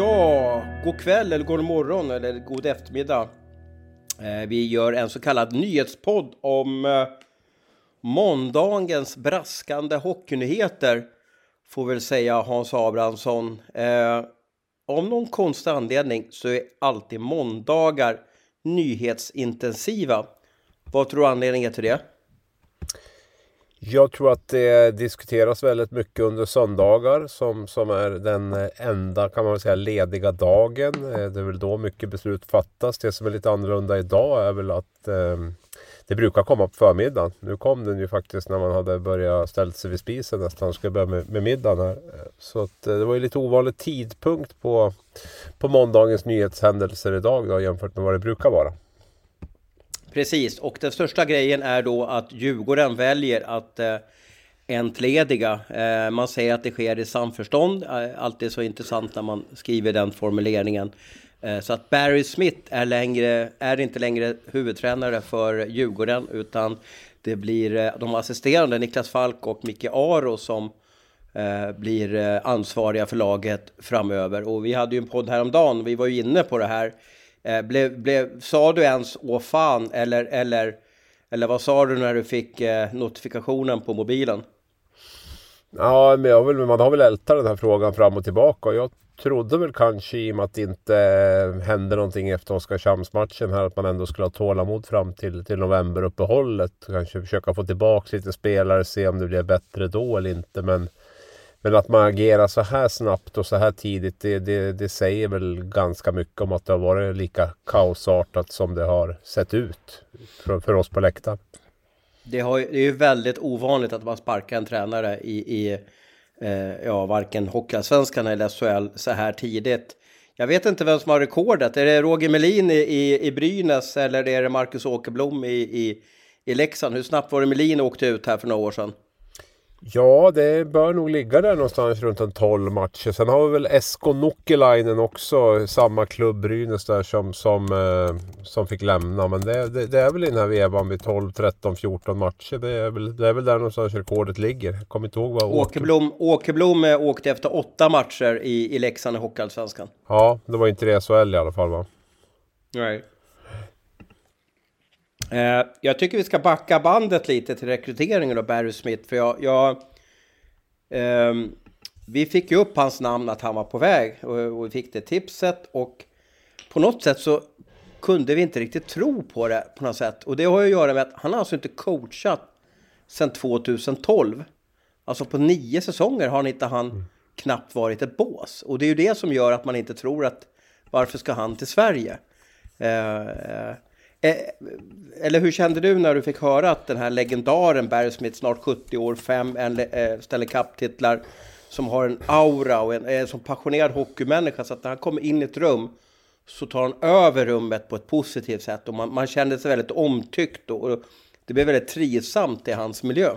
Ja, god kväll eller god morgon eller god eftermiddag. Eh, vi gör en så kallad nyhetspodd om eh, måndagens braskande hockeynyheter. Får väl säga Hans Abrahamsson. Om Av någon konstig anledning så är alltid måndagar nyhetsintensiva. Vad tror du anledningen är till det? Jag tror att det diskuteras väldigt mycket under söndagar som, som är den enda kan man väl säga lediga dagen. Eh, det är väl då mycket beslut fattas. Det som är lite annorlunda idag är väl att eh, det brukar komma på förmiddagen. Nu kom den ju faktiskt när man hade börjat ställa sig vid spisen nästan. Ska börja med, med middagen här. Eh, så att, eh, det var ju lite ovanlig tidpunkt på, på måndagens nyhetshändelser idag då, jämfört med vad det brukar vara. Precis, och den största grejen är då att Djurgården väljer att eh, entlediga. Eh, man säger att det sker i samförstånd. Eh, Alltid så intressant när man skriver den formuleringen. Eh, så att Barry Smith är, längre, är inte längre huvudtränare för Djurgården utan det blir eh, de assisterande Niklas Falk och Micke Aro som eh, blir eh, ansvariga för laget framöver. Och vi hade ju en podd häromdagen, vi var ju inne på det här. Eh, blev, blev, sa du ens åh fan eller, eller, eller vad sa du när du fick eh, notifikationen på mobilen? Ja, men jag vill, man har väl ältat den här frågan fram och tillbaka. Och jag trodde väl kanske i och med att det inte eh, hände någonting efter Oskarshamnsmatchen här att man ändå skulle ha tålamod fram till, till novemberuppehållet. Kanske försöka få tillbaka lite spelare, se om det blir bättre då eller inte. Men, men att man agerar så här snabbt och så här tidigt, det, det, det säger väl ganska mycket om att det har varit lika kaosartat som det har sett ut för, för oss på läktaren. Det, har, det är ju väldigt ovanligt att man sparkar en tränare i, i eh, ja, varken Hockeyallsvenskan eller SHL så här tidigt. Jag vet inte vem som har rekordet. Är det Roger Melin i, i, i Brynäs eller är det Marcus Åkerblom i, i, i Leksand? Hur snabbt var det Melin åkte ut här för några år sedan? Ja, det bör nog ligga där någonstans runt en 12 matcher. Sen har vi väl SK Nokilainen också, samma klubb Brynäs där som, som, eh, som fick lämna. Men det, det, det är väl i den här vevan vid 12, 13, 14 matcher. Det är väl, det är väl där någonstans rekordet ligger. Jag kommer inte ihåg vad Åker... Åkerblom, Åkerblom åkte efter åtta matcher i, i Leksand i Hockeyallsvenskan. Ja, det var inte det SHL i alla fall va? Nej. Eh, jag tycker vi ska backa bandet lite till rekryteringen av Barry Smith. För jag, jag, ehm, vi fick ju upp hans namn att han var på väg och, och vi fick det tipset. Och på något sätt så kunde vi inte riktigt tro på det på något sätt. Och det har ju att göra med att han har alltså inte coachat sedan 2012. Alltså på nio säsonger har han inte han knappt varit ett bås. Och det är ju det som gör att man inte tror att varför ska han till Sverige? Eh, eh, eh, Eh, eller hur kände du när du fick höra att den här legendaren Barry Smith, snart 70 år, fem eh, Stanley Cup-titlar, som har en aura och en, eh, är en så passionerad hockeymänniska så att när han kommer in i ett rum så tar han över rummet på ett positivt sätt och man, man kände sig väldigt omtyckt och, och det blev väldigt trivsamt i hans miljö.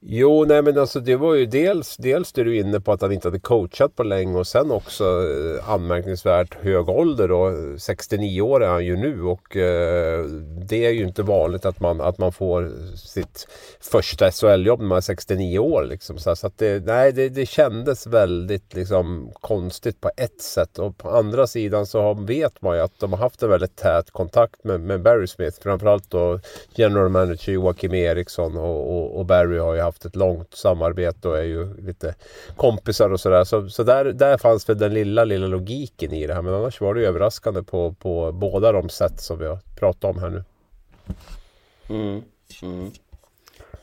Jo, nej men alltså det var ju dels, dels det du är inne på att han inte hade coachat på länge och sen också eh, anmärkningsvärt hög ålder då. 69 år är han ju nu och eh, det är ju inte vanligt att man, att man får sitt första SHL-jobb när man är 69 år liksom. Så, så att det, nej, det, det kändes väldigt liksom konstigt på ett sätt och på andra sidan så vet man ju att de har haft en väldigt tät kontakt med, med Barry Smith. Framförallt då general manager Joakim Eriksson och, och, och Barry har ju haft ett långt samarbete och är ju lite kompisar och sådär. Så, så där, där fanns väl den lilla, lilla logiken i det här. Men annars var det ju överraskande på, på båda de sätt som vi har pratat om här nu. Mm. Mm.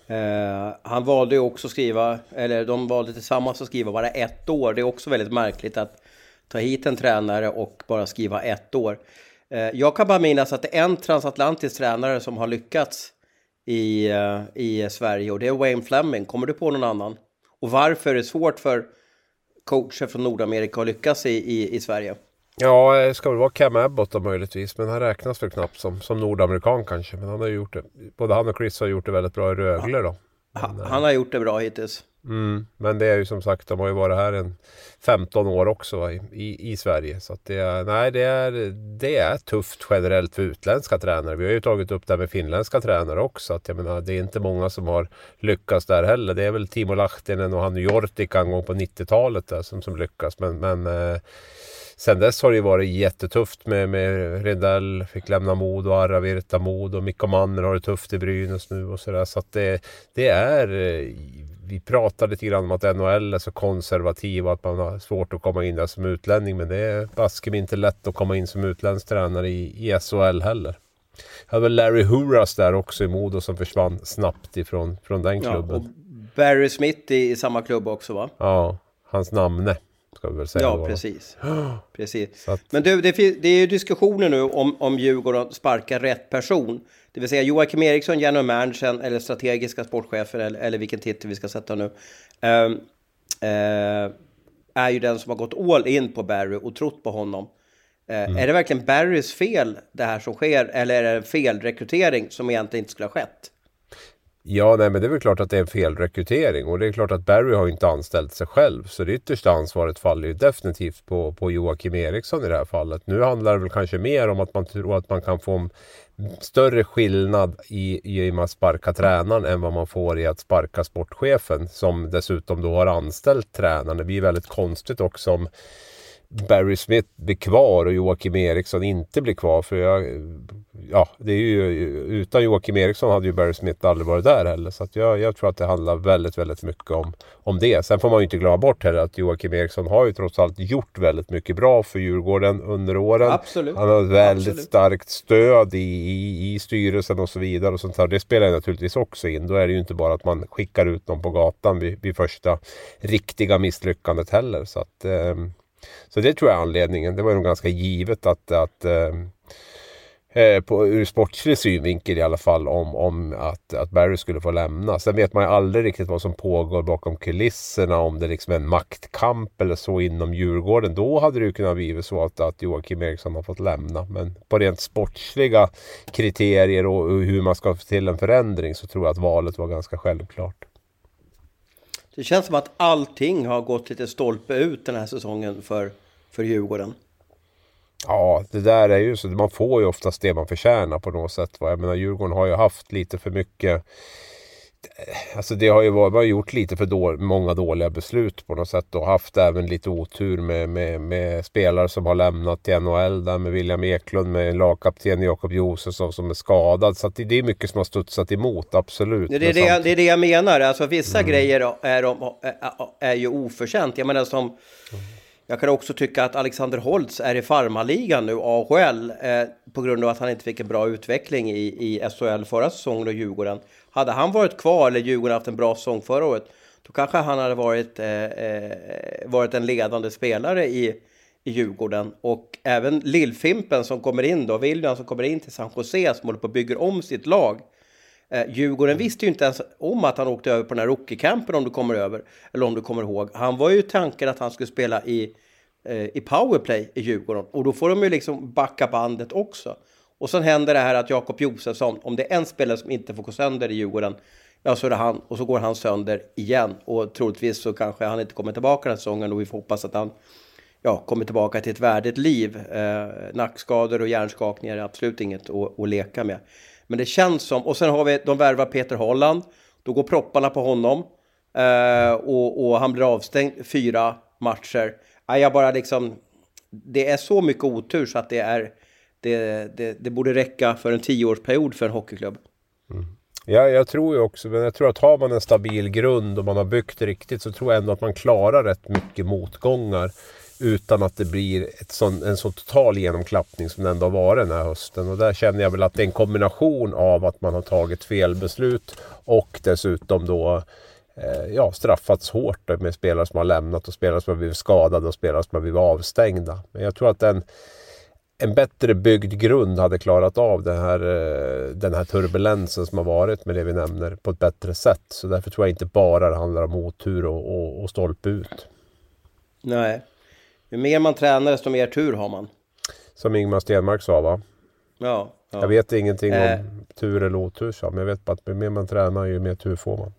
Eh, han valde ju också skriva, eller de valde tillsammans att skriva bara ett år. Det är också väldigt märkligt att ta hit en tränare och bara skriva ett år. Eh, jag kan bara minnas att det är en transatlantisk tränare som har lyckats i, eh, i Sverige och det är Wayne Fleming. Kommer du på någon annan? Och varför är det svårt för coacher från Nordamerika har lyckats i, i, i Sverige. Ja, det ska väl vara Cam Abbott då möjligtvis. Men han räknas väl knappt som, som nordamerikan kanske. Men han har gjort det. Både han och Chris har gjort det väldigt bra i Rögle då. Men, han har gjort det bra hittills. Mm, men det är ju som sagt, de har ju varit här en 15 år också i, i, i, Sverige. Så att det, är, nej, det, är, det är tufft generellt för utländska tränare. Vi har ju tagit upp det här med finländska tränare också. Att jag menar, det är inte många som har lyckats där heller. Det är väl Timo Lahtinen och han Jortika en gång på 90-talet som, som lyckas. Men, men eh, Sen dess har det ju varit jättetufft med, med Rindell, fick lämna Modo, Arra Virta Modo, Mikko Manner har det tufft i Brynäs nu och sådär. Så att det, det är eh, vi pratade lite grann om att NHL är så konservativ och att man har svårt att komma in där som utlänning. Men det är baske inte lätt att komma in som utländsk tränare i, i SHL heller. Jag hade väl Larry Huras där också i Modo som försvann snabbt ifrån från den klubben. Ja, Barry Smith i, i samma klubb också va? Ja, hans namne ska vi väl säga. Ja, då. precis. precis. Att... Men du, det, det är ju diskussioner nu om, om Djurgården sparkar rätt person. Det vill säga Joakim Eriksson, general managern eller strategiska sportchefen eller, eller vilken titel vi ska sätta nu. Uh, uh, är ju den som har gått all in på Barry och trott på honom. Uh, mm. Är det verkligen Barrys fel det här som sker eller är det en felrekrytering som egentligen inte skulle ha skett? Ja, nej, men det är väl klart att det är en felrekrytering och det är klart att Barry har inte anställt sig själv. Så det yttersta ansvaret faller ju definitivt på, på Joakim Eriksson i det här fallet. Nu handlar det väl kanske mer om att man tror att man kan få en större skillnad i, i att sparka tränaren än vad man får i att sparka sportchefen som dessutom då har anställt tränaren. Det blir väldigt konstigt också om Barry Smith blir kvar och Joakim Eriksson inte blir kvar. För jag, ja, det är ju, utan Joakim Eriksson hade ju Barry Smith aldrig varit där heller. Så jag, jag, tror att det handlar väldigt, väldigt mycket om, om det. Sen får man ju inte glömma bort heller att Joakim Eriksson har ju trots allt gjort väldigt mycket bra för Djurgården under åren. Absolut. Han har ett väldigt Absolut. starkt stöd i, i, i styrelsen och så vidare. Och sånt här. Det spelar naturligtvis också in. Då är det ju inte bara att man skickar ut dem på gatan vid, vid första riktiga misslyckandet heller. Så att eh, så det tror jag är anledningen. Det var nog ganska givet att, att eh, eh, på, ur sportslig synvinkel i alla fall om, om att, att Barry skulle få lämna. Sen vet man ju aldrig riktigt vad som pågår bakom kulisserna. Om det liksom är en maktkamp eller så inom Djurgården. Då hade det ju kunnat bli så att, att Joakim Eriksson har fått lämna. Men på rent sportsliga kriterier och, och hur man ska få till en förändring så tror jag att valet var ganska självklart. Det känns som att allting har gått lite stolpe ut den här säsongen för, för Djurgården. Ja, det där är ju så. Man får ju oftast det man förtjänar på något sätt. Jag menar, Djurgården har ju haft lite för mycket Alltså det har ju varit, man har gjort lite för då, många dåliga beslut på något sätt och haft även lite otur med, med, med spelare som har lämnat till NHL där med William Eklund med lagkapten Jakob Josefsson som är skadad. Så det är mycket som har studsat emot, absolut. Det är det, det, är det jag menar, alltså vissa mm. grejer är, är, är, ju oförtjänt. Jag menar som jag kan också tycka att Alexander Holtz är i farmaligan nu, AHL, eh, på grund av att han inte fick en bra utveckling i, i SHL förra säsongen och Djurgården. Hade han varit kvar, eller Djurgården haft en bra säsong förra året, då kanske han hade varit, eh, eh, varit en ledande spelare i, i Djurgården. Och även Lillfimpen som kommer in då, William som kommer in till San Jose, som håller på att bygga om sitt lag. Eh, Djurgården visste ju inte ens om att han åkte över på den här rookie-campen om du kommer över, eller om du kommer ihåg. Han var ju tanken att han skulle spela i, eh, i powerplay i Djurgården och då får de ju liksom backa bandet också. Och sen händer det här att Jakob Josefsson, om det är en spelare som inte får gå sönder i Djurgården, ja så är det han och så går han sönder igen och troligtvis så kanske han inte kommer tillbaka den här säsongen och vi får hoppas att han ja, kommer tillbaka till ett värdigt liv. Eh, nackskador och hjärnskakningar är absolut inget att, att leka med. Men det känns som, och sen har vi, de värvar Peter Holland, då går propparna på honom eh, och, och, han blir avstängd fyra matcher. Ja, jag bara liksom, det är så mycket otur så att det är, det, det, det borde räcka för en tioårsperiod för en hockeyklubb. Mm. Ja, jag tror ju också, men jag tror att har man en stabil grund och man har byggt riktigt så tror jag ändå att man klarar rätt mycket motgångar. Utan att det blir ett sån, en så total genomklappning som det ändå har varit den här hösten. Och där känner jag väl att det är en kombination av att man har tagit fel beslut och dessutom då eh, ja, straffats hårt med spelare som har lämnat och spelare som har blivit skadade och spelare som har blivit avstängda. Men jag tror att den, en bättre byggd grund hade klarat av den här, eh, den här turbulensen som har varit med det vi nämner på ett bättre sätt. Så därför tror jag inte bara det handlar om otur och, och, och stolpe ut. Nej. Ju mer man tränar desto mer tur har man. Som Ingmar Stenmark sa va? Ja. ja. Jag vet ingenting Eh. om tur eller otur sa men jag vet bara att ju mer man tränar ju mer tur får man.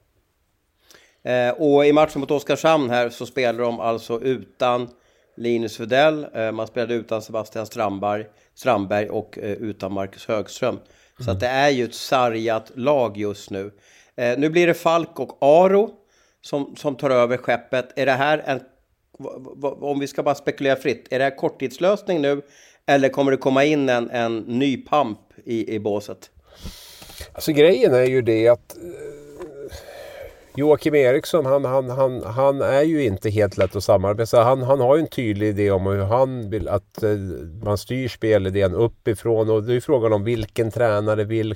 Eh, och i matchen mot Oskarshamn här så spelar de alltså utan Linus Widell, eh, man spelade utan Sebastian Strandberg, Strandberg och eh, utan Marcus Högström. Så att det är ju ett sargat lag just nu. Eh, nu blir det Falk och Aro som, som tar över skeppet. Är det här en, om vi ska bara spekulera fritt, är det här korttidslösning nu? Eller kommer det komma in en, en ny pamp i, i båset? Alltså grejen är ju det att eh, Joakim Eriksson han, han, han, han är ju inte helt lätt att samarbeta. Han, han har ju en tydlig idé om hur han vill att eh, man styr spelidén uppifrån och det är ju frågan om vilken tränare vill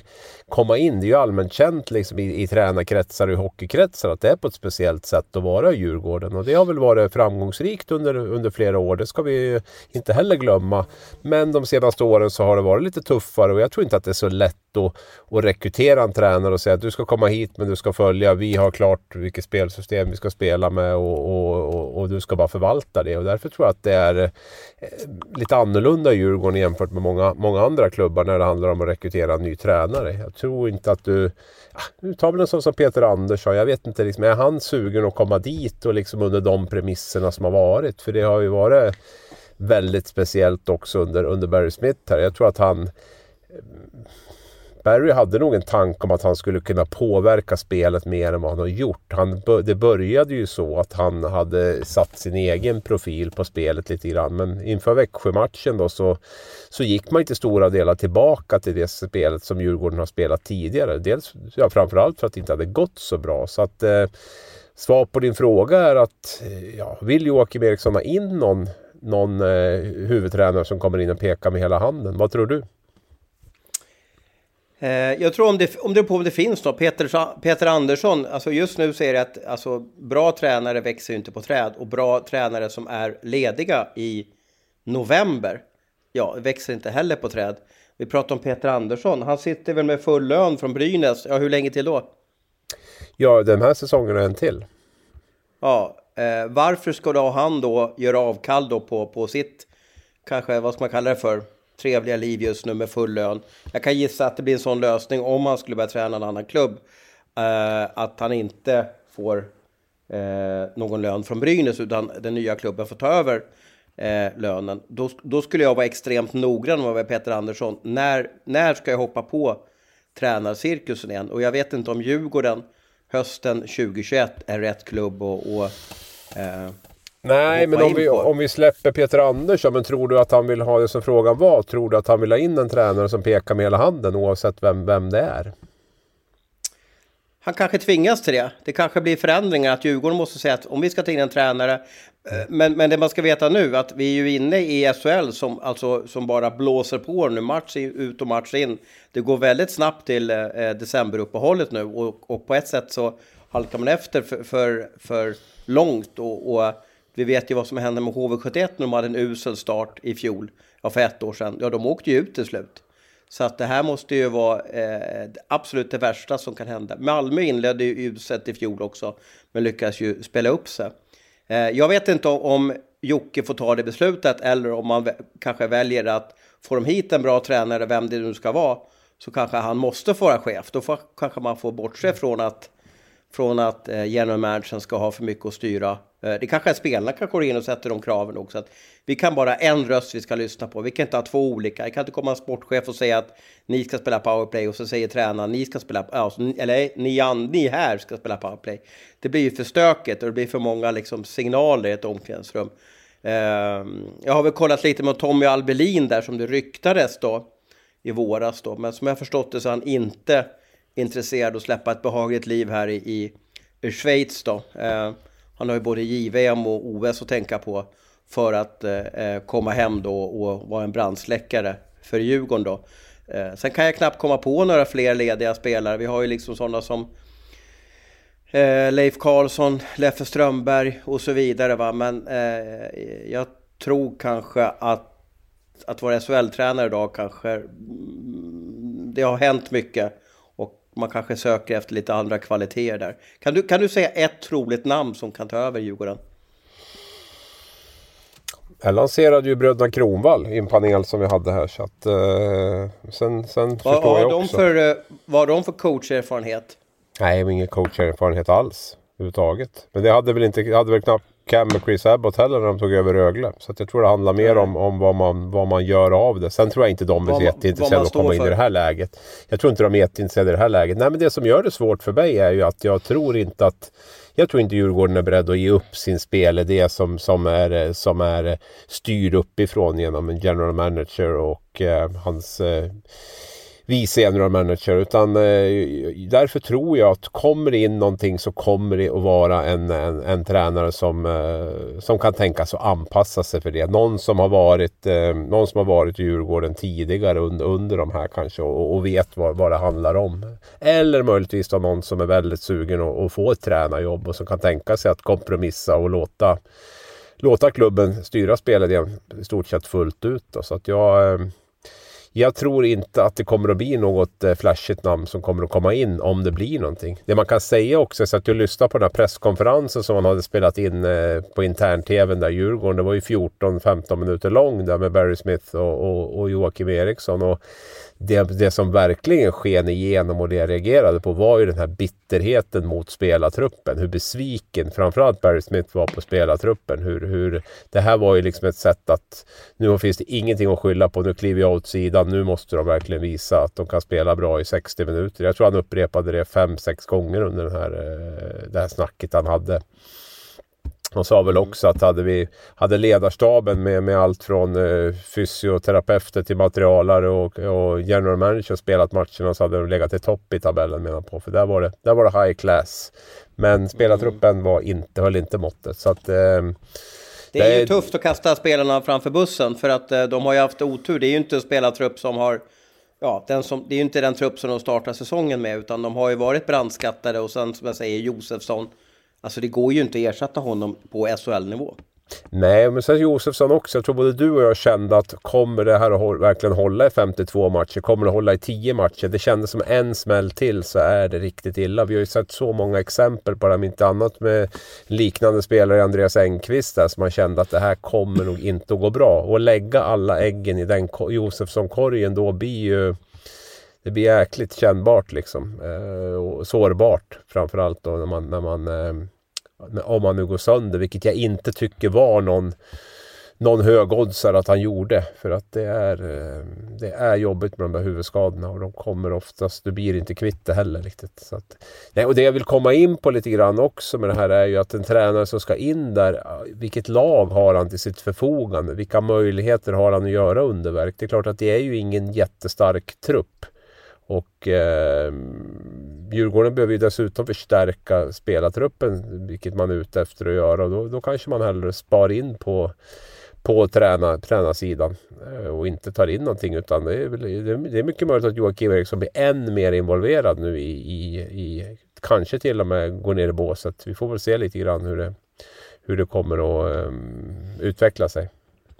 komma in. Det är ju allmänt känt liksom i, i tränarkretsar och i hockeykretsar att det är på ett speciellt sätt att vara i Djurgården och det har väl varit framgångsrikt under, under flera år. Det ska vi ju inte heller glömma. Men de senaste åren så har det varit lite tuffare och jag tror inte att det är så lätt och, och rekrytera en tränare och säga att du ska komma hit men du ska följa. Vi har klart vilket spelsystem vi ska spela med och, och, och, och du ska bara förvalta det. Och därför tror jag att det är eh, lite annorlunda i Djurgården jämfört med många, många andra klubbar när det handlar om att rekrytera en ny tränare. Jag tror inte att du... Ja, nu tar väl en sån som Peter Andersson. Jag vet inte, liksom, är han sugen att komma dit och liksom under de premisserna som har varit? För det har ju varit väldigt speciellt också under, under Barry Smith här. Jag tror att han Barry hade nog en tanke om att han skulle kunna påverka spelet mer än vad han har gjort. Han, det började ju så att han hade satt sin egen profil på spelet lite grann. Men inför Växjö-matchen då så, så gick man till stora delar tillbaka till det spelet som Djurgården har spelat tidigare. Dels ja, framförallt för att det inte hade gått så bra. Så att eh, Svar på din fråga är att eh, ja, vill Joakim Eriksson ha in någon, någon eh, huvudtränare som kommer in och pekar med hela handen? Vad tror du? Eh, jag tror om det, om det på om det finns då, Peter, Peter Andersson, alltså just nu så är det att alltså, bra tränare växer ju inte på träd och bra tränare som är lediga i november, ja, växer inte heller på träd. Vi pratar om Peter Andersson, han sitter väl med full lön från Brynäs, ja hur länge till då? Ja, den här säsongen och en till. Ja, eh, varför ska då han då göra avkall då på, på sitt, kanske vad ska man kalla det för, trevliga liv just nu med full lön. Jag kan gissa att det blir en sån lösning om han skulle börja träna en annan klubb. Eh, att han inte får eh, någon lön från Brynäs utan den nya klubben får ta över eh, lönen. Då, då skulle jag vara extremt noggrann med Peter Andersson. När, när ska jag hoppa på tränarcirkusen igen? Och jag vet inte om Djurgården hösten 2021 är rätt klubb och, och eh, Nej, men om vi, om vi släpper Peter Andersson, men tror du att han vill ha det som frågan var? Tror du att han vill ha in en tränare som pekar med hela handen oavsett vem, vem det är? Han kanske tvingas till det. Det kanske blir förändringar, att Djurgården måste säga att om vi ska ta in en tränare. eh, Men, men det man ska veta nu, att vi är ju inne i SHL som, alltså, som bara blåser på nu, match ut och match in. Det går väldigt snabbt till eh, decemberuppehållet nu och, och på ett sätt så halkar man efter för, för, för långt. Och, och vi vet ju vad som hände med HV71 när de hade en usel start i fjol, ja för ett år sedan. Ja, de åkte ju ut till slut. Så att det här måste ju vara eh, absolut det värsta som kan hända. Malmö inledde ju uselt i fjol också, men lyckas ju spela upp sig. Eh, jag vet inte om, om Jocke får ta det beslutet eller om man kanske väljer att får de hit en bra tränare, vem det nu ska vara, så kanske han måste få vara chef. Då får, kanske man får bortse från att från att eh, general managern ska ha för mycket att styra. Eh, det kanske är spelarna kan gå in och sätta de kraven också. Att vi kan bara en röst vi ska lyssna på. Vi kan inte ha två olika. Det kan inte komma en sportchef och säga att ni ska spela powerplay och så säger tränaren ni ska spela, alltså, eller ni, ni här ska spela powerplay. Det blir ju för stökigt och det blir för många liksom, signaler i ett omklädningsrum. Eh, jag har väl kollat lite med Tommy Albelin där som det ryktades då i våras då. Men som jag förstått det så han inte intresserad att släppa ett behagligt liv här i, i, i Schweiz då. Eh, han har ju både JVM och OS att tänka på för att eh, eh, komma hem då och vara en brandsläckare för Djurgården då. Eh, sen kan jag knappt komma på några fler lediga spelare. Vi har ju liksom sådana som eh, Leif Karlsson, Leffe Strömberg och så vidare va. Men eh, jag tror kanske att att vara SHL-tränare idag kanske mm, det har hänt mycket man kanske söker efter lite andra kvaliteter där. Kan du, kan du säga ett troligt namn som kan ta över Djurgården? Jag lanserade ju bröderna Kronvall i en panel som vi hade här. Så att, eh, sen sen vad, förstår jag också. För, eh, vad har de för coacherfarenhet? Nej, ingen coacherfarenhet alls. Överhuvudtaget. Men det hade väl inte, hade väl knappt Cam och Chris Abbott heller när de tog över Rögle. Så jag tror det handlar mer om, om vad, man, vad man gör av det. Sen tror jag inte de är jätteintresserade av att komma in i det här läget. Jag tror inte de är jätteintresserade i det här läget. Nej men det som gör det svårt för mig är ju att jag tror inte att jag tror inte Djurgården är beredd att ge upp sin spelidé som, som, är, som är styrd uppifrån genom en general manager och eh, hans eh, vice general manager. Utan eh, därför tror jag att kommer det in någonting så kommer det att vara en, en, en tränare som, eh, som kan tänka sig att anpassa sig för det. Någon som har varit, eh, någon som har varit i Djurgården tidigare under, under de här kanske och, och vet vad, vad det handlar om. Eller möjligtvis då någon som är väldigt sugen att, att få ett tränarjobb och som kan tänka sig att kompromissa och låta låta klubben styra spelet i stort sett fullt ut. Då. Så att jag, eh, jag tror inte att det kommer att bli något eh, flashigt namn som kommer att komma in om det blir någonting. Det man kan säga också, så att du lyssnar på den här presskonferensen som man hade spelat in eh, på intern-tvn där Djurgården. Det var ju 14-15 minuter lång där med Barry Smith och, och, och Joakim Eriksson. Och det, det som verkligen sken igenom och det jag reagerade på var ju den här bitterheten mot spelartruppen. Hur besviken framförallt Barry Smith var på spelartruppen. Hur, hur, det här var ju liksom ett sätt att nu finns det ingenting att skylla på. Nu kliver jag åt sidan. Nu måste de verkligen visa att de kan spela bra i 60 minuter. Jag tror han upprepade det fem sex gånger under den här, eh, det här snacket han hade. De sa väl också att hade vi hade ledarstaben med, med allt från eh, fysioterapeuter till materialare och, och general manager spelat matcherna så hade de legat i topp i tabellen menar på. För där var det, där var det high class. Men spelartruppen var inte, höll inte måttet. Så att, eh, det är ju tufft att kasta spelarna framför bussen för att eh, de har ju haft otur. Det är ju inte en spelartrupp som har Ja, den som, det är ju inte den trupp som de startar säsongen med utan de har ju varit brandskattade och sen som jag säger Josefsson Alltså det går ju inte att ersätta honom på SHL-nivå. Nej, men sen Josefsson också. Jag tror både du och jag kände att kommer det här att verkligen hålla i 52 matcher? Kommer det hålla i 10 matcher? Det kändes som en smäll till så är det riktigt illa. Vi har ju sett så många exempel på det, om inte annat med liknande spelare, Andreas Engqvist där, som man kände att det här kommer nog inte att gå bra. Och lägga alla äggen i den Josefsson-korgen då blir ju det blir jäkligt kännbart liksom. Eh, och sårbart framförallt då när man, när man eh, om han nu går sönder, vilket jag inte tycker var någon någon högoddsare att han gjorde. För att det är, eh, det är jobbigt med de där huvudskadorna och de kommer oftast, du blir inte kvitt det heller riktigt. Så att, nej, och det jag vill komma in på lite grann också med det här är ju att en tränare som ska in där, vilket lag har han till sitt förfogande? Vilka möjligheter har han att göra underverk? Det är klart att det är ju ingen jättestark trupp. Och eh, Djurgården behöver ju dessutom förstärka spelartruppen, vilket man är ute efter att göra. Och då, då kanske man hellre spar in på, på träna, tränarsidan eh, och inte tar in någonting. Utan det är, det är mycket möjligt att Joakim Eriksson blir än mer involverad nu i, i, i kanske till och med går ner i båset. Vi får väl se lite grann hur det, hur det kommer att um, utveckla sig.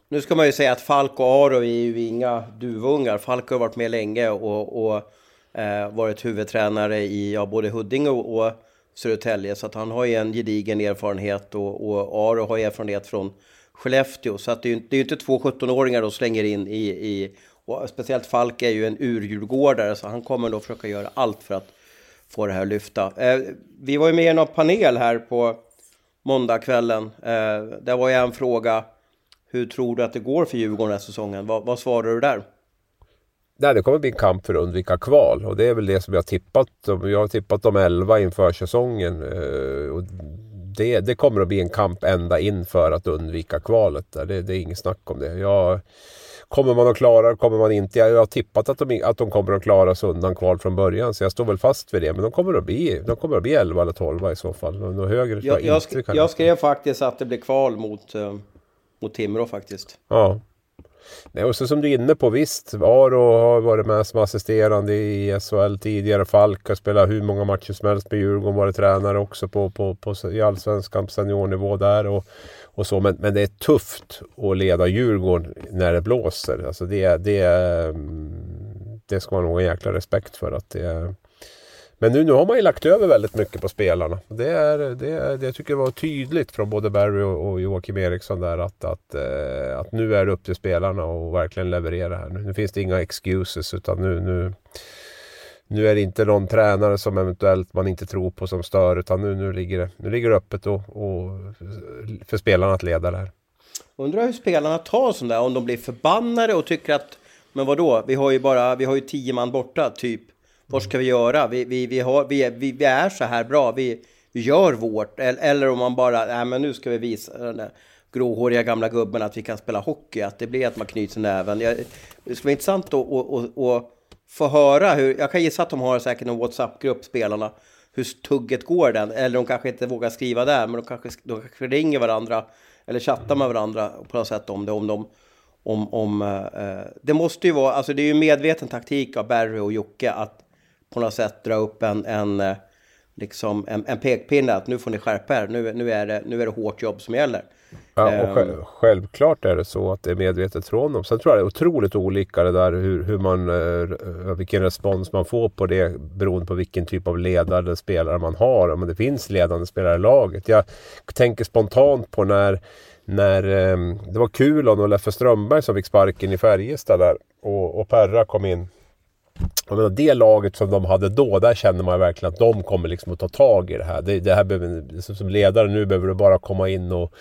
Nu ska man ju säga att Falk och Aro är ju inga duvungar. Falk har varit med länge och, och eh, varit huvudtränare i ja, både Huddinge och, och Södertälje. Så att han har ju en gedigen erfarenhet och, och Aro har erfarenhet från Skellefteå. Så att det är ju det är inte två 17-åringar de slänger in i, i och speciellt Falk är ju en urdjurgårdare så han kommer nog försöka göra allt för att få det här att lyfta. Eh, vi var ju med i någon panel här på måndagskvällen. Eh, där var ju en fråga hur tror du att det går för Djurgården den här säsongen? Vad, vad svarar du där? Nej, det kommer bli en kamp för att undvika kval och det är väl det som jag har tippat. Jag har tippat de 11 inför säsongen. Eh, och det, det kommer att bli en kamp ända in för att undvika kvalet. Det, det är inget snack om det. Jag, kommer man att klara kommer man inte? Jag har tippat att de, att de kommer att klara sig undan kval från början. Så jag står väl fast vid det. Men de kommer att bli, de kommer att bli 11 eller 12 i så fall. Något högre jag, jag, sk jag skrev faktiskt att det blir kval mot uh mot Timrå faktiskt. Ja. Nej, och så som du är inne på, visst, Aro har varit med som assisterande i SHL tidigare. Falk har spelat hur många matcher som helst med Djurgården, varit tränare också på, på, på, i allsvenskan på seniornivå där. Och, och så. Men, men det är tufft att leda Djurgården när det blåser. Alltså det, det, mm, det ska man nog ha en jäkla respekt för. att det men nu, nu har man ju lagt över väldigt mycket på spelarna. Det, är, det, är, det jag tycker var tydligt från både Barry och, och Joakim Eriksson där att, att, eh, att nu är det upp till spelarna och verkligen leverera här. Nu, nu finns det inga excuses utan nu, nu, nu är det inte någon tränare som eventuellt man inte tror på som stör utan nu, nu, ligger, det, nu ligger det öppet och, och för spelarna att leda det här. Undrar hur spelarna tar sånt där, om de blir förbannade och tycker att men vadå, vi har ju bara, vi har ju tio man borta typ. Vad ska vi göra? Vi, vi, vi, har, vi, vi, vi är så här bra, vi, vi gör vårt. Eller, eller om man bara, nej men nu ska vi visa den där gråhåriga gamla gubben att vi kan spela hockey, att det blir att man knyter näven. Jag, det skulle vara intressant att och, och, och få höra hur, jag kan gissa att de har säkert en WhatsApp-grupp, spelarna, hur tugget går den. Eller de kanske inte vågar skriva där, men de kanske, de kanske ringer varandra eller chattar med varandra på något sätt om det. Om de, om, om, eh, eh det måste ju vara, alltså det är ju medveten taktik av Barry och Jocke att på något sätt dra upp en, en, eh, liksom en, en pekpinne att nu får ni skärpa er, nu, nu, är det, nu är det hårt jobb som gäller. Ja, och ehm. själv, självklart är det så att det är medvetet från dem. Sen tror jag det är otroligt olika det där hur, hur man, eh, vilken respons man får på det beroende på vilken typ av ledare spelare man har. Om det finns ledande spelare i laget. Jag tänker spontant på när när eh, det var Kulon och Leffe Strömberg som fick sparken i Färjestad där och, och Perra kom in. Jag menar, det laget som de hade då, där kände man verkligen att de kommer liksom att ta tag i det här. Det, det här behöver, som ledare nu behöver du bara komma in och,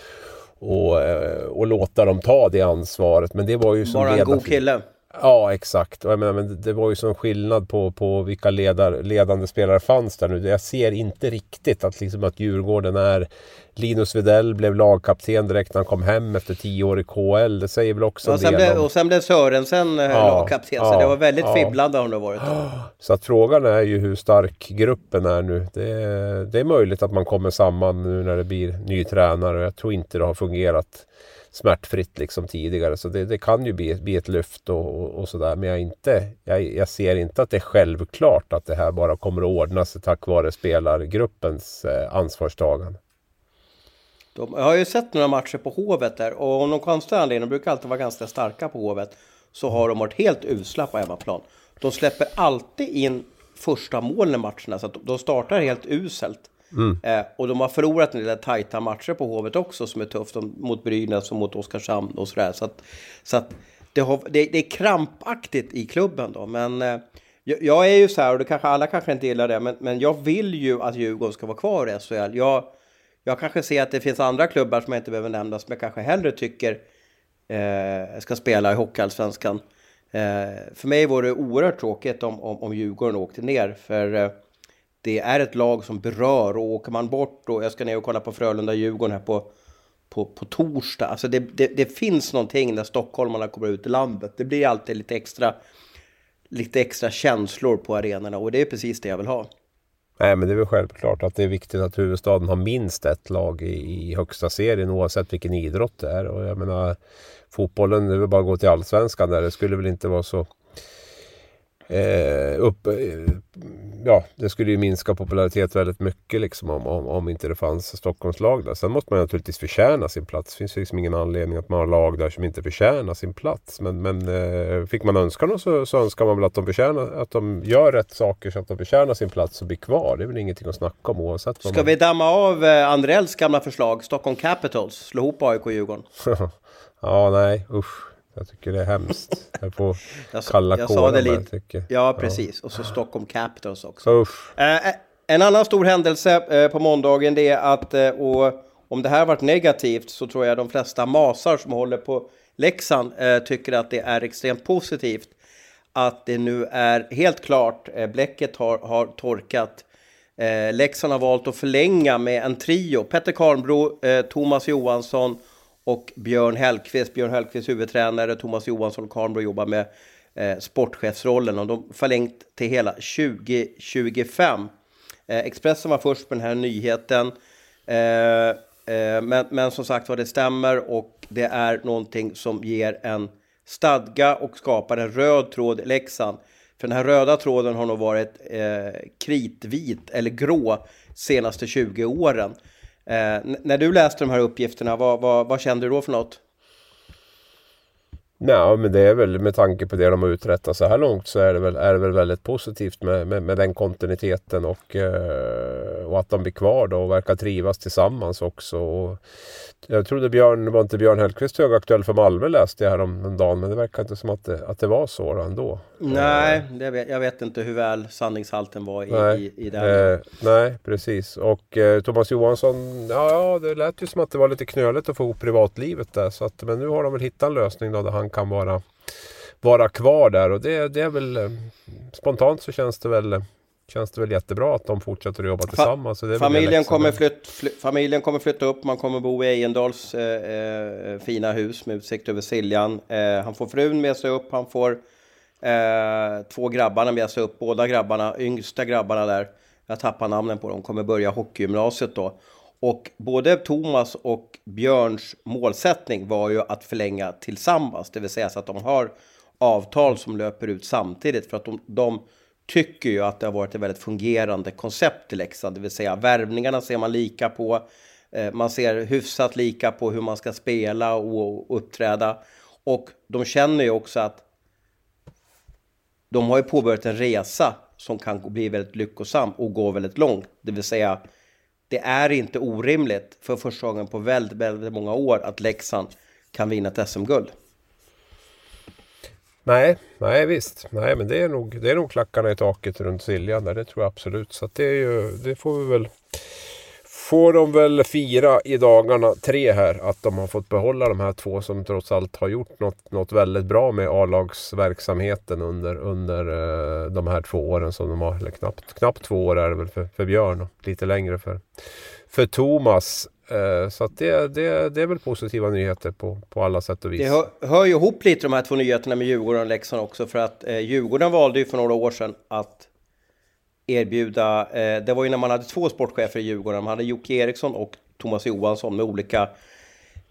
och, eh, och låta dem ta det ansvaret. Men det var ju som Bara en god kille. Ja, exakt. Och jag menar, men det var ju sån skillnad på, på vilka ledar, ledande spelare fanns där nu. Jag ser inte riktigt att, liksom, att Djurgården är... Linus Widell blev lagkapten direkt när han kom hem efter tio år i KL. Det säger väl också en del blev, om... Och sen blev Sörensen eh, ja, lagkapten. Ja, så det var väldigt ja. fibblande har det varit. Så att frågan är ju hur stark gruppen är nu. Det, det är möjligt att man kommer samman nu när det blir ny tränare. Jag tror inte det har fungerat smärtfritt liksom tidigare. Så det, det kan ju bli, bli ett lyft och, och, och sådär. Men jag, inte, jag, jag, ser inte att det är självklart att det här bara kommer att ordna sig tack vare spelargruppens eh, ansvarstagande. De, jag har ju sett några matcher på Hovet där och om någon konstig anledning, de brukar alltid vara ganska starka på Hovet, så har de varit helt usla på hemmaplan. De släpper alltid in första målen i matcherna, så att de startar helt uselt. Mm. Eh, och de har förlorat en del tajta matcher på Hovet också som är tufft mot Brynäs och mot Oskarshamn och sådär. Så att, så att det, har, det, det, är krampaktigt i klubben då. Men eh, jag, jag, är ju så här, och det kanske alla kanske inte gillar det, men, men jag vill ju att Djurgården ska vara kvar i SHL. Jag, jag kanske ser att det finns andra klubbar som jag inte behöver nämna som jag kanske hellre tycker eh, ska spela i Hockeyallsvenskan. Eh, för mig vore det oerhört tråkigt om, om, om Djurgården åkte ner. För eh, det är ett lag som berör och åker man bort och jag ska ner och kolla på Frölunda-Djurgården här på, på, på torsdag. Alltså det, det, det, finns någonting när stockholmarna kommer ut i landet. Det blir alltid lite extra, lite extra känslor på arenorna och det är precis det jag vill ha. Nej men det är väl självklart att det är viktigt att huvudstaden har minst ett lag i, i högsta serien oavsett vilken idrott det är. Och jag menar fotbollen, det är väl bara att gå till allsvenskan där. Det skulle väl inte vara så eh, upp, eh, ja, det skulle ju minska popularitet väldigt mycket liksom om, om, om inte det fanns Stockholmslag där. Sen måste man naturligtvis förtjäna sin plats. Det finns liksom ingen anledning att man har lag där som inte förtjänar sin plats. Men, men eh, fick man önska något så, så önskar man väl att de, förtjänar, att de gör rätt saker så att de förtjänar sin plats och blir kvar. Det är väl ingenting att snacka om oavsett. Ska man... vi damma av eh, Andrells gamla förslag, Stockholm Capitals, slå ihop AIK och Djurgården? ja, nej, usch. Jag tycker det är hemskt. Jag får jag kalla jag sa det lite. Ja, precis. Och så Stockholm Capitals också. Eh, eh, en annan stor händelse eh, på måndagen det är att, eh, och om det här varit negativt så tror jag de flesta masar som håller på Leksand tycker att det är extremt positivt. Att det nu är helt klart, bläcket har, har torkat. Leksand har valt att förlänga med en trio. Petter Karnbro, Thomas Johansson och Björn Hellqvist, Björn Hellqvist huvudtränare, Thomas Johansson och Karnbro jobbar med eh, sportchefsrollen och de förlängt till hela 2025. Eh, Expressen var först med den här nyheten. Eh, eh, men, men som sagt var, det stämmer och det är någonting som ger en stadga och skapar en röd tråd i Leksand. För den här röda tråden har nog varit eh, kritvit eller grå senaste 20 åren. Eh, när du läste de här uppgifterna, vad, vad, vad, kände du då för något? Nej, men det är väl med tanke på det de har uträttat så här långt så är det väl, är det väl väldigt positivt med, med, med den kontinuiteten och, eh, och att de blir kvar då och verkar trivas tillsammans också. Och jag trodde Björn, var inte Björn Hellkvist högaktuell för Malmö läste jag häromdagen men det verkar inte som att det, att det var så ändå. Nej, det vet, jag vet inte hur väl sanningshalten var i, nej, i, i det. Eh, nej, precis. Och eh, Thomas Johansson, ja, ja det lät ju som att det var lite knöligt att få ihop privatlivet där. Så att, men nu har de väl hittat en lösning då där han kan vara, vara kvar där och det, det är väl eh, spontant så känns det väl känns det väl jättebra att de fortsätter att jobba tillsammans. Fa familjen, kommer flytt, fly familjen kommer flytta upp, man kommer bo i Ejendals eh, eh, fina hus med utsikt över Siljan. Eh, han får frun med sig upp, han får eh, två grabbarna med sig upp, båda grabbarna, yngsta grabbarna där, jag tappar namnen på dem, kommer börja hockeygymnasiet då. Och både Thomas och Björns målsättning var ju att förlänga tillsammans, det vill säga så att de har avtal som löper ut samtidigt för att de, de tycker ju att det har varit ett väldigt fungerande koncept i Leksand, det vill säga värvningarna ser man lika på. Eh, man ser hyfsat lika på hur man ska spela och uppträda. Och de känner ju också att de har ju påbörjat en resa som kan bli väldigt lyckosam och gå väldigt långt. Det vill säga, det är inte orimligt för första gången på väldigt, väldigt många år att Leksand kan vinna ett SM-guld. Nej, nej visst. Nej, men det är nog, det är nog klackarna i taket runt Siljan där. Det tror jag absolut. Så det, är ju, det får vi väl får de väl fira i dagarna tre här att de har fått behålla de här två som trots allt har gjort något, något väldigt bra med A-lagsverksamheten under, under uh, de här två åren som de har, eller knappt, knappt två år är det väl för, för Björn och lite längre för, för Thomas. Eh, så att det, det, det är väl positiva nyheter på, på alla sätt och vis. Det hör, hör ju ihop lite de här två nyheterna med Djurgården och Leksand också för att eh, Djurgården valde ju för några år sedan att erbjuda, eh, det var ju när man hade två sportchefer i Djurgården, man hade Jocke Eriksson och Thomas Johansson med olika,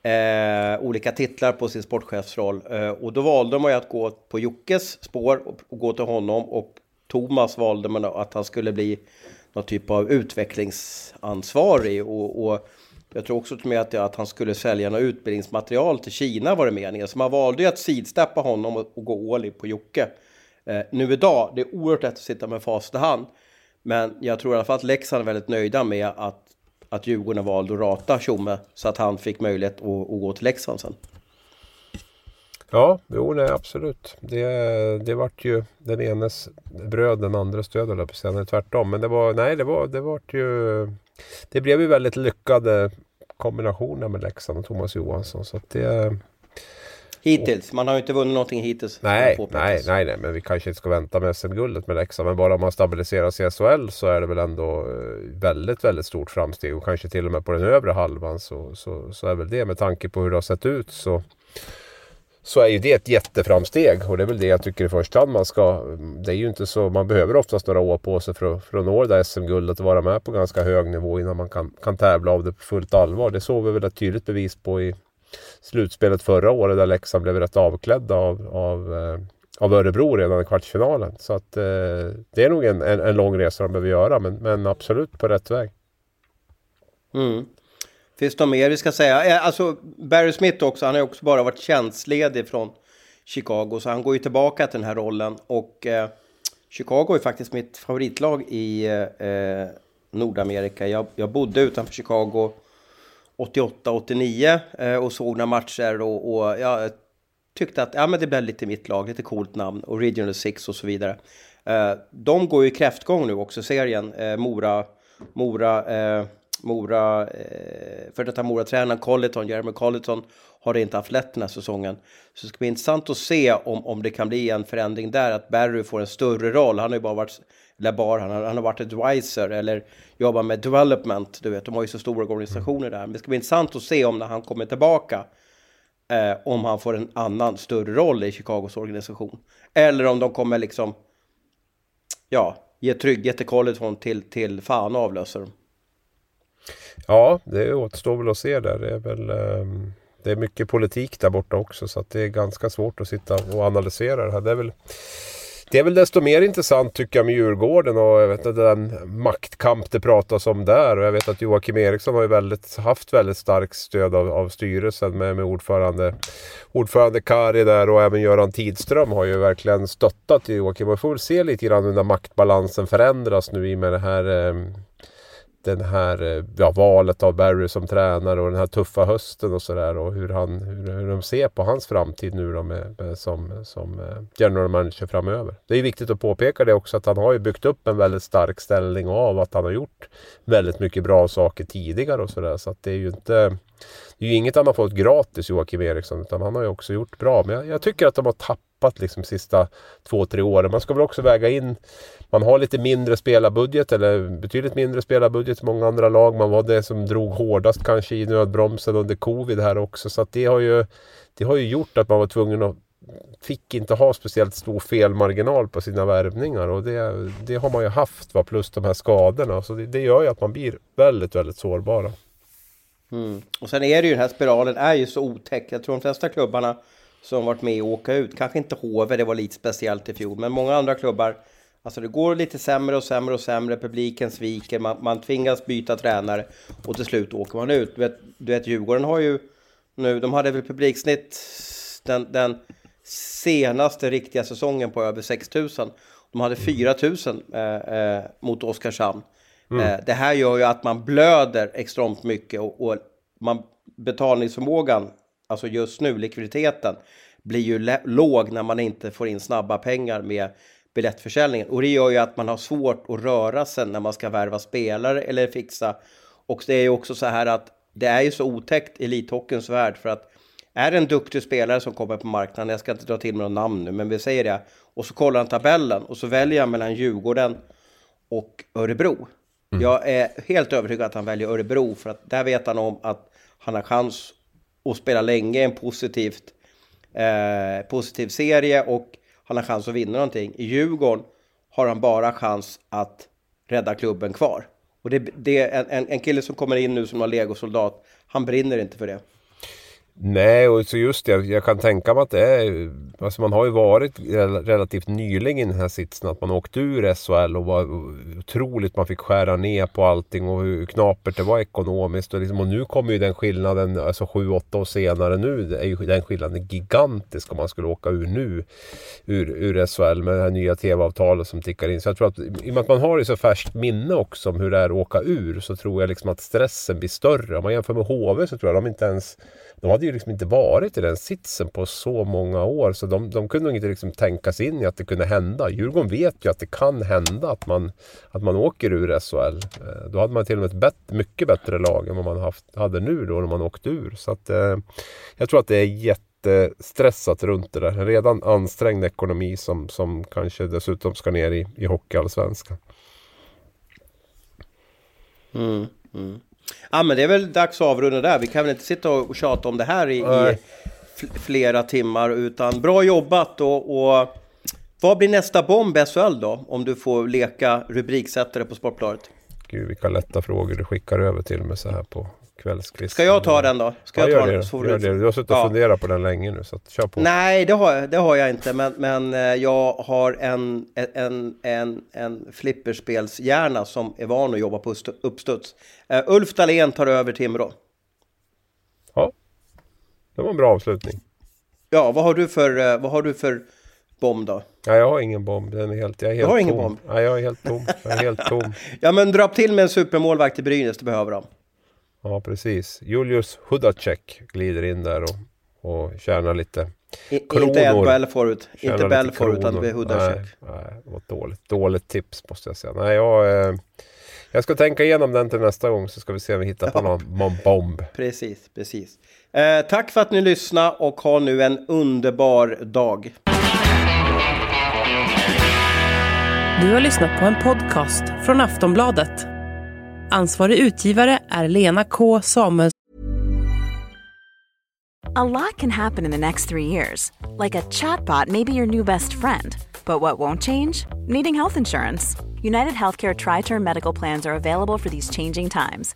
eh, olika titlar på sin sportchefsroll. Eh, och då valde man ju att gå på Jockes spår och, och gå till honom och Thomas valde man att han skulle bli någon typ av utvecklingsansvarig och, och jag tror också med att, att han skulle sälja något utbildningsmaterial till Kina var det meningen. Så man valde ju att sidsteppa honom och, och gå all på Jocke. Eh, nu idag, det är oerhört lätt att sitta med facit i hand. Men jag tror i alla fall att Leksand är väldigt nöjda med att, att Djurgården valde att rata Tjomme så att han fick möjlighet att, att gå till Leksand sen. Ja, jo nej, absolut. Det, det vart ju den enes bröd, den andres död, eller på tvärtom. Men det var, nej, det var, det vart ju det blev ju väldigt lyckade kombinationer med Leksand och Thomas Johansson. Så det, Hittills? Man har ju inte vunnit någonting hittills. Nej, nej, nej, nej, men vi kanske inte ska vänta med SM-guldet med Leksand. Men bara om man stabiliserar sig i SHL så är det väl ändå eh, väldigt, väldigt stort framsteg. Och kanske till och med på den övre halvan så, så, så är väl det med tanke på hur det har sett ut så så är ju det ett jätteframsteg och det är väl det jag tycker i första hand man ska... Det är ju inte så... Man behöver oftast några år på sig för att, för att nå det där SM-guldet och vara med på ganska hög nivå innan man kan, kan tävla av det på fullt allvar. Det såg vi väl ett tydligt bevis på i slutspelet förra året där Leksand blev rätt avklädda av, av, eh, av Örebro redan i kvartsfinalen. Så att eh, det är nog en, en, en, lång resa de behöver göra men, men absolut på rätt väg. Mm. Finns det något mer vi ska säga? Eh, alltså Barry Smith också, han har också bara varit tjänstledig från Chicago, så han går ju tillbaka till den här rollen. Och eh, Chicago är faktiskt mitt favoritlag i eh, eh Nordamerika. Jag, jag bodde utanför Chicago 88-89 eh, och såg några matcher och, och jag tyckte att ja, men det blev lite mitt lag, lite coolt namn, Original Six och så vidare. Eh, de går ju kräftgång nu också, serien. Eh, Mora, Mora Mora, för detta Mora-tränaren Colleton, Jeremy Colleton, har inte haft lätt den här säsongen. Så det ska bli intressant att se om, om det kan bli en förändring där, att Barry får en större roll. Han har ju bara varit, Labar, han har, han har varit advisor eller jobbat med development, du vet, de har ju så stora organisationer där. Men det ska bli intressant att se om när han kommer tillbaka, eh, om han får en annan, större roll i Chicagos organisation. Eller om de kommer liksom, ja, ge trygghet till Colleton till, till fan och avlösa dem. Ja, det återstår väl att se där. Det är väl um, det är mycket politik där borta också så att det är ganska svårt att sitta och analysera det här. Det är väl det är väl desto mer intressant tycker jag med Djurgården och jag vet den maktkamp det pratas om där. Och jag vet att Joakim Eriksson har ju väldigt, haft väldigt starkt stöd av, av styrelsen med, med ordförande, ordförande Kari där och även Göran Tidström har ju verkligen stöttat Joakim. Man vi får väl se lite grann hur den maktbalansen förändras nu i med det här eh, den här eh, ja, valet av Barry som tränare och den här tuffa hösten och sådär och hur, han, hur, hur de ser på hans framtid nu då med, med, som, som eh, general manager framöver. Det är viktigt att påpeka det också att han har ju byggt upp en väldigt stark ställning av att han har gjort väldigt mycket bra saker tidigare och sådär så att det är ju inte det är ju inget han har fått gratis Joakim Eriksson utan han har ju också gjort bra. Men jag, jag tycker att de har tappat liksom sista två, tre åren. Man ska väl också väga in man har lite mindre spelarbudget eller betydligt mindre spelarbudget än många andra lag. Man var det som drog hårdast kanske i nödbromsen under covid här också. Så det har ju det har ju gjort att man var tvungen att fick inte ha speciellt stor felmarginal på sina värvningar och det, det har man ju haft va? plus de här skadorna. Så det, det gör ju att man blir väldigt, väldigt sårbara. Mm. Och sen är det ju den här spiralen är ju så otäck. Jag tror de flesta klubbarna som varit med och åka ut, kanske inte HV, det var lite speciellt i fjol, men många andra klubbar Alltså det går lite sämre och sämre och sämre, publiken sviker, man, man tvingas byta tränare och till slut åker man ut. Du vet, du vet Djurgården har ju nu, de hade väl publiksnitt den, den senaste riktiga säsongen på över 6000. De hade 4000 eh, eh, mot Oskarshamn. Mm. Eh, det här gör ju att man blöder extremt mycket och, och man, betalningsförmågan, alltså just nu likviditeten, blir ju låg när man inte får in snabba pengar med biljettförsäljningen. Och det gör ju att man har svårt att röra sig när man ska värva spelare eller fixa. Och det är ju också så här att det är ju så otäckt i elithockeyns värld för att är det en duktig spelare som kommer på marknaden, jag ska inte dra till med något namn nu, men vi säger det, och så kollar han tabellen och så väljer han mellan Djurgården och Örebro. Mm. Jag är helt övertygad att han väljer Örebro för att där vet han om att han har chans och spela länge i en positivt, eh, positiv serie och han har chans att vinna någonting. I Djurgården har han bara chans att rädda klubben kvar. Och det, det är en, en kille som kommer in nu som har legosoldat, han brinner inte för det. Nej, och så just det. Jag kan tänka mig att det är... Alltså man har ju varit relativt nyligen i den här sitsen. Att man åkte ur SHL och var otroligt... Man fick skära ner på allting och hur knapert det var ekonomiskt. Och, liksom, och nu kommer ju den skillnaden, alltså sju, åtta år senare nu, är ju den skillnaden gigantisk om man skulle åka ur nu. Ur, ur SHL med det här nya TV-avtalet som tickar in. Så jag tror att i och med att man har det så färskt minne också om hur det är att åka ur så tror jag liksom att stressen blir större. Om man jämför med HV så tror jag de inte ens de hade ju liksom inte varit i den sitsen på så många år så de, de kunde inte liksom tänka sig in i att det kunde hända. Djurgården vet ju att det kan hända att man, att man åker ur SHL. Eh, då hade man till och med ett bett, mycket bättre lag än vad man haft, hade nu då när man åkte ur. Så att, eh, jag tror att det är jättestressat runt det där. En redan ansträngd ekonomi som, som kanske dessutom ska ner i, i hockeyallsvenskan. Mm, mm. Ja, men det är väl dags att avrunda där. Vi kan väl inte sitta och tjata om det här i, i flera timmar, utan bra jobbat och, och vad blir nästa bomb SHL då? Om du får leka rubriksättare på Sportbladet. Gud, vilka lätta frågor du skickar över till mig så här på kvällskvisten. Ska jag ta den då? Ska ja, jag ta den? Gör det. Du har suttit och ja. funderat på den länge nu, så kör på. Nej, det har, det har jag inte, men, men eh, jag har en, en, en, en flipperspelshjärna som är van att jobba på uppstuds. Uh, Ulf Dahlén tar över Timrå. Ja, det var en bra avslutning. Ja, vad har du för, uh, vad har du för bomb då? Ja, jag har ingen bomb. Den är helt, jag är helt du har tom. ingen bomb? Ja, jag är helt tom. Jag är helt tom. ja, men dra till med en supermålvakt i Brynäs, det behöver de. Ja, precis. Julius Hudacek glider in där och, och tjänar lite I, kronor. Inte Ed Belfort, inte Belfort utan Hudacek. Nej, nej, det var ett dåligt, dåligt tips måste jag säga. Nej, jag, eh, jag ska tänka igenom den till nästa gång så ska vi se om vi hittar på någon, någon bomb. Precis, precis. Eh, tack för att ni lyssnade och ha nu en underbar dag. Du har lyssnat på en podcast från Aftonbladet. Ansvarig utgivare är Lena K Samuels. A lot can happen in the next three years. Like a chatbot may be your new best friend. But what won't change? Needing health insurance. United Healthcare Tri Term Medical Plans are available for these changing times